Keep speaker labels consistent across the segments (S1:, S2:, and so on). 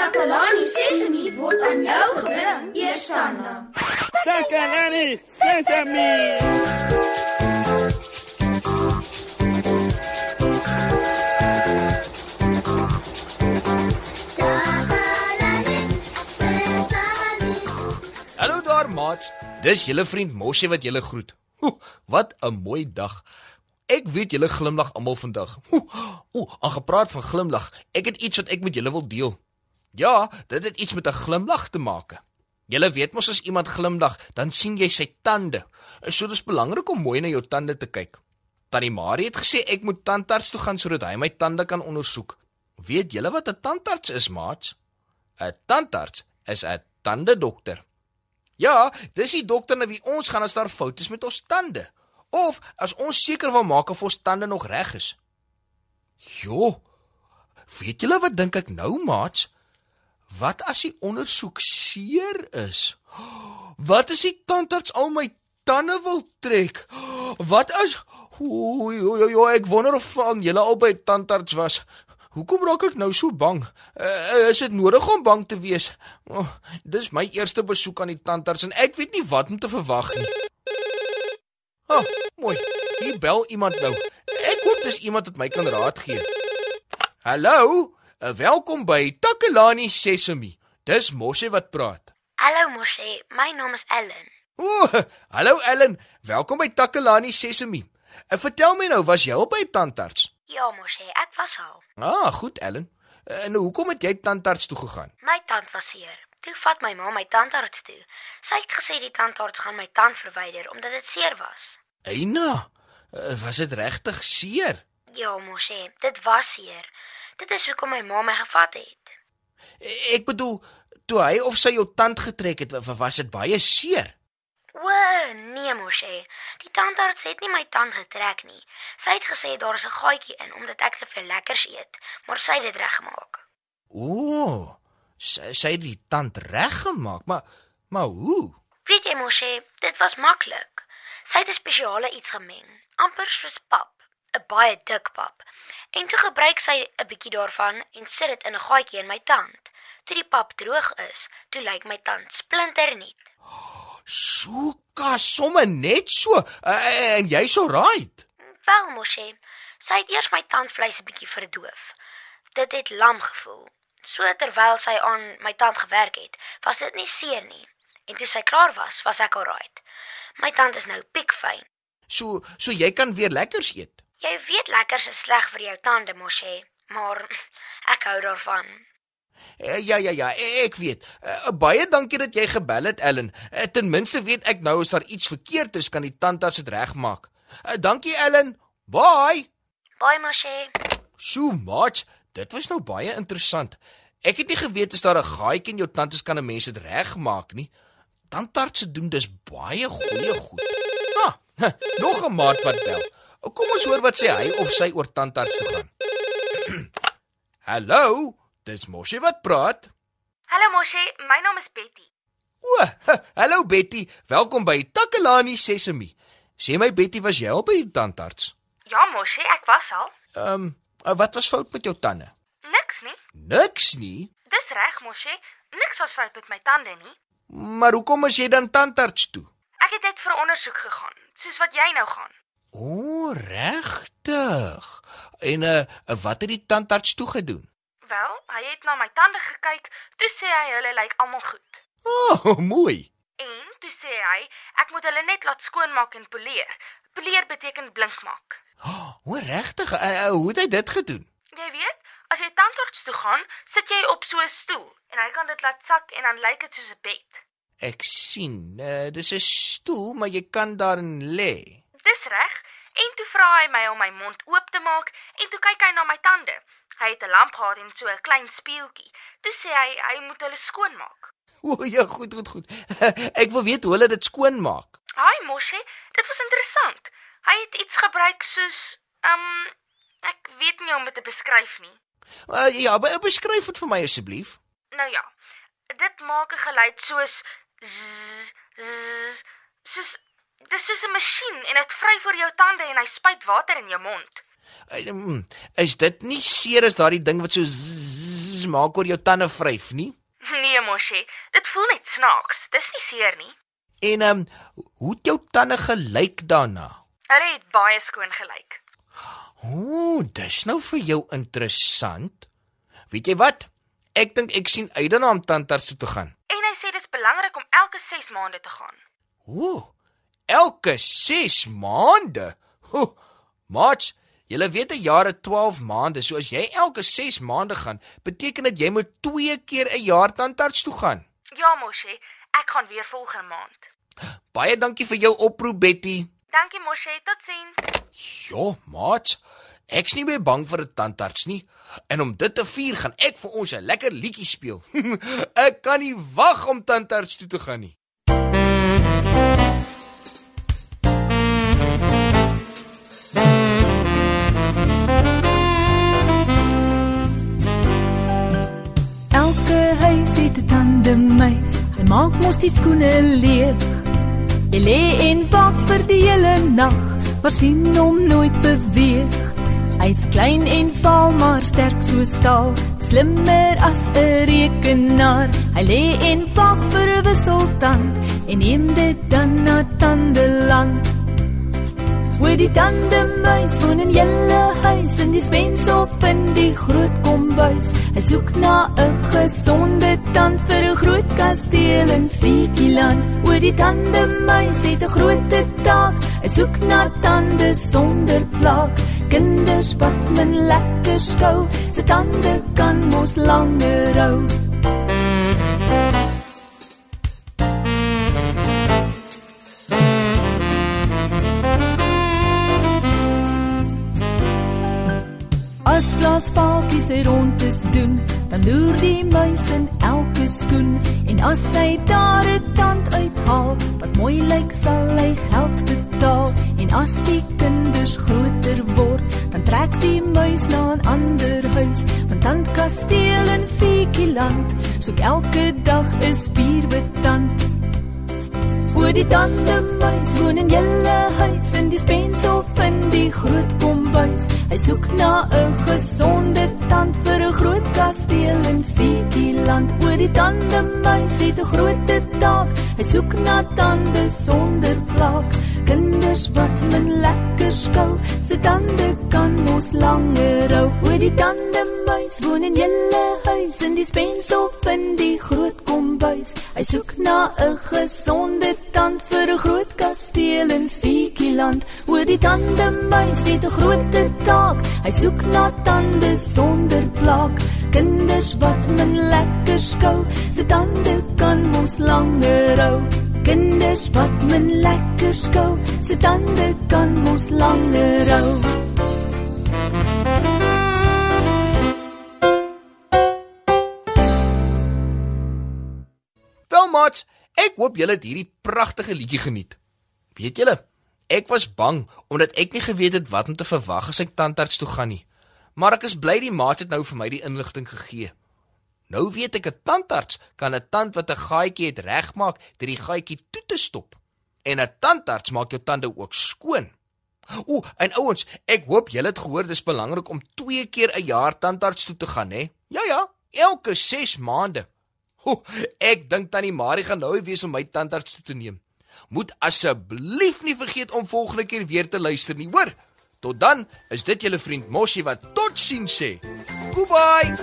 S1: Takalani Sesemi word aan jou gebring, Eersanna.
S2: Takalani Sesame.
S3: Hallo daar, maats. Dis julle vriend Moshi wat julle groet. Oeh, wat 'n mooi dag. Ek weet julle glimlag almal vandag. Ooh, aan gepraat van glimlag, ek het iets wat ek met julle wil deel. Ja, dit het iets met 'n glimlag te maak. Julle weet mos as iemand glimlag, dan sien jy sy tande. So dis belangrik om mooi na jou tande te kyk. Tannie Marie het gesê ek moet tandarts toe gaan sodat hy my tande kan ondersoek. Weet julle wat 'n tandarts is, maats? 'n Tandarts is 'n tandedokter. Ja, dis die dokter na wie ons gaan as daar foute is met ons tande of as ons seker wil maak of ons tande nog reg is. Jo. Weet julle wat dink ek nou, maats? Wat as die ondersoek seer is? Wat as die tandarts al my tande wil trek? Wat as Oei, oei, oei, ek wonder of van julle albei tandarts was. Hoekom raak ek nou so bang? Uh, is dit nodig om bang te wees? Oh, dis my eerste besoek aan die tandarts en ek weet nie wat om te verwag nie. Ah, oh, mooi. Hier bel iemand nou. Ek hoop dis iemand wat my kan raad gee. Hallo, uh, welkom by Takalani Sesemi. Dis Moshe wat praat.
S4: Hallo Moshe, my naam is Ellen.
S3: Ooh, hallo Ellen, welkom by Takalani Sesemi. Uh, vertel my nou, was jy al by 'n tandarts?
S4: Ja Moshe, ek was al.
S3: Ah, goed Ellen. Uh, en hoekom het jy tandarts toe gegaan?
S4: My tand was seer. Toe vat my ma my tandarts toe. Sy het gesê die tandarts gaan my tand verwyder omdat dit seer was.
S3: Eina, uh, was dit regtig seer?
S4: Ja Moshe, dit was seer. Dit is hoekom my ma my gevat het.
S3: Ek bedoel, toe hy of sy jou tand getrek het, wa- was dit baie seer.
S4: O, nee Moshe. Die tandarts het nie my tand getrek nie. Sy het gesê daar is 'n gaatjie in omdat ek te veel lekkers eet, maar sy het dit reggemaak.
S3: Ooh, sy, sy het die tand reggemaak, maar maar hoe?
S4: Weet jy Moshe, dit was maklik. Sy het 'n spesiale iets gemeng, amper soos pap, 'n baie dik pap. En toe gebruik sy 'n bietjie daarvan en sit dit in 'n gaatjie in my tand. Toe die pap droog is, toe lyk my tand splinternuut.
S3: Soeka, somme net so. Uh, en jy so right.
S4: Wel Moshe, sy het eers my tandvleis 'n bietjie verdoof. Dit het lam gevoel. So terwyl sy aan my tand gewerk het, was dit nie seer nie. En toe sy klaar was, was ek alright. My tand is nou piekfyn.
S3: So so jy kan weer lekkers eet.
S4: Jy weet lekkers is sleg vir jou tande, Moshe, maar ek hou daarvan.
S3: Uh, ja ja ja, e- ek weet. Uh, baie dankie dat jy gebel het, Ellen. Ten minste weet ek nou as daar iets verkeerd is, kan die tandarts dit regmaak. Dankie, Ellen. Bye.
S4: Bye, Moshe.
S3: Sjoe, maat, dit was nou baie interessant. Ek het nie geweet as daar 'n gaatjie in jou tand is kan 'n mens dit regmaak nie. Tandartse doen dis baie goeie goed. Ah, nog 'n maat wat bel. Kom ons hoor wat sê hy of sy oor tandarts toe gaan. Hallo, dis Moshi wat praat.
S4: Hallo Moshe, my naam is Betty.
S3: O, hallo Betty, welkom by Takalani Sesemi. Sê my Betty, was jy al by die tandarts?
S4: Ja, Moshe, ek was al.
S3: Ehm, um, wat was fout met jou tande?
S4: Niks nie.
S3: Niks nie.
S4: Dis reg, Moshe. Niks was fout met my tande nie.
S3: Maar hoekom is jy dan tandarts toe?
S4: Ek het net vir ondersoek gegaan, soos wat jy nou gaan.
S3: O, regtig. En uh wat het die tandarts toe gedoen?
S4: Wel, hy het na my tande gekyk, toe sê hy hulle lyk almal goed.
S3: O, oh, mooi.
S4: En toe sê hy ek moet hulle net laat skoonmaak en poleer. Poleer beteken blink maak.
S3: O, regtig. Uh, uh, hoe het hy dit gedoen?
S4: Jy weet, as jy tandarts toe gaan, sit jy op so 'n stoel en hy kan dit laat sak en dan lyk dit soos 'n bed.
S3: Ek sien. Uh, dis 'n stoel, maar jy kan daarin lê.
S4: En toe vra hy my om my mond oop te maak en toe kyk hy na my tande. Hy het 'n lamp gehad en so 'n klein spieeltjie. Toe sê hy hy moet hulle skoonmaak.
S3: O, ja, goed, goed, goed. Ek wil weet hoe hulle dit skoonmaak.
S4: Haai Moshe, dit was interessant. Hy het iets gebruik soos um ek weet nie hoe om dit te beskryf nie.
S3: Uh, ja, be beskryf dit vir my asseblief.
S4: Nou ja, dit maak 'n geluid soos zzz, zzz, soos dis soos 'n masjien en dit vryf voor jou tande en hy spuit water in jou mond.
S3: Mm, is dit nie seer as daardie ding wat so zzz maak oor jou tande vryf nie?
S5: Nee, Moshi, dit voel net snaaks. Dis nie seer nie.
S3: En ehm um, hoe het jou tande gelyk daarna?
S5: Hulle het baie skoon gelyk.
S3: Ooh, dis nou vir jou interessant. Weet jy wat? Ek dink ek sien uit daarna om tandarts toe te gaan.
S5: En hy sê dis belangrik om elke 6 maande te gaan.
S3: Ooh. Elke 6 maande. Mats, jy weet 'n jaar het 12 maande, so as jy elke 6 maande gaan, beteken dit jy moet 2 keer 'n jaar tandarts toe gaan.
S5: Ja, Moshi, ek gaan weer volgende maand.
S3: Baie dankie vir jou oproep, Betty.
S5: Dankie Moshi, totsiens.
S3: Ja, Mats. Ek's nie meer bang vir 'n tandarts nie. En om dit te vier, gaan ek vir ons 'n lekker liedjie speel. ek kan nie wag om tandarts toe te gaan nie.
S6: Mos die skoene leeg. Hy lê en wag vir die hele nag, maar sien hom nooit beweeg. Hy's klein en vaal maar sterk so staal, slimmer as 'n rekenaar. Hy lê en wag vir 'n wisseltand en neem dit dan na tandeland. Waar die tandemuis woon in julle huis in die spens op in die groot kombuis. Hy soek na 'n gesonde tand vir 'n groot kasteel in Fikieland. Waar die tandemuis het 'n groot taak. Hy soek na tande sonder plaag. Kinders wat men lekker skou, se tande kan mos langer hou. As glaspaaltjies se rondes doen, dan loer die muis in lyk, sal hy geld betaal en as die kinders groter word, dan trek die muis na 'n ander huis, want tandkasteel in Fikieland, soek elke dag 'n spierbetand. Oor die tande muis woon in julle huis in die spens of in die groot kombuis. Hy soek na 'n gesonde die tande muis het 'n groot taak. Hy soek na tande sonder plaag. Kinders wat men lekker skou, se tande kan mos langer hou. Oor die tande muis woon in julle huis in die spens of in die groot kombuis. Hy soek na 'n gesonde tand vir 'n groot kasteel in Fikieland. Oor die tande muis het 'n groot taak. Hy soek na tande sonder plaag. Kinders wat men lekker skou, se tande kan mos langer hou. Kinders wat men lekker skou, se tande kan mos langer hou.
S3: Wel maats, ek hoop julle het hierdie pragtige liedjie geniet. Weet julle, ek was bang omdat ek nie geweet het wat om te verwag as ek tandarts toe gaan nie. Maar ek is bly die maats het nou vir my die inligting gegee. Nou weet ek 'n tandarts kan 'n tand wat 'n gaatjie het regmaak deur die gaatjie toe te stop. En 'n tandarts maak jou tande ook skoon. Ooh, en ouens, ek hoop julle het gehoor dis belangrik om 2 keer 'n jaar tandarts toe te gaan, hè? Ja ja, elke 6 maande. Ho, ek dink tannie Marie gaan nou wees om my tandarts toe te neem. Moet asseblief nie vergeet om volgende keer weer te luister nie, hoor? Tot dan, is dit julle vriend Mossie wat totsiens sê. Goodbye.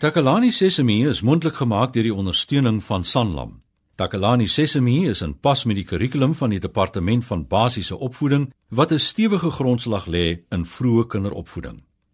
S7: Takalani Sesemi is mondelik gemaak deur die ondersteuning van Sanlam. Takalani Sesemi is in pas met die kurrikulum van die Departement van Basiese Opvoeding wat 'n stewige grondslag lê in vroeë kinderopvoeding.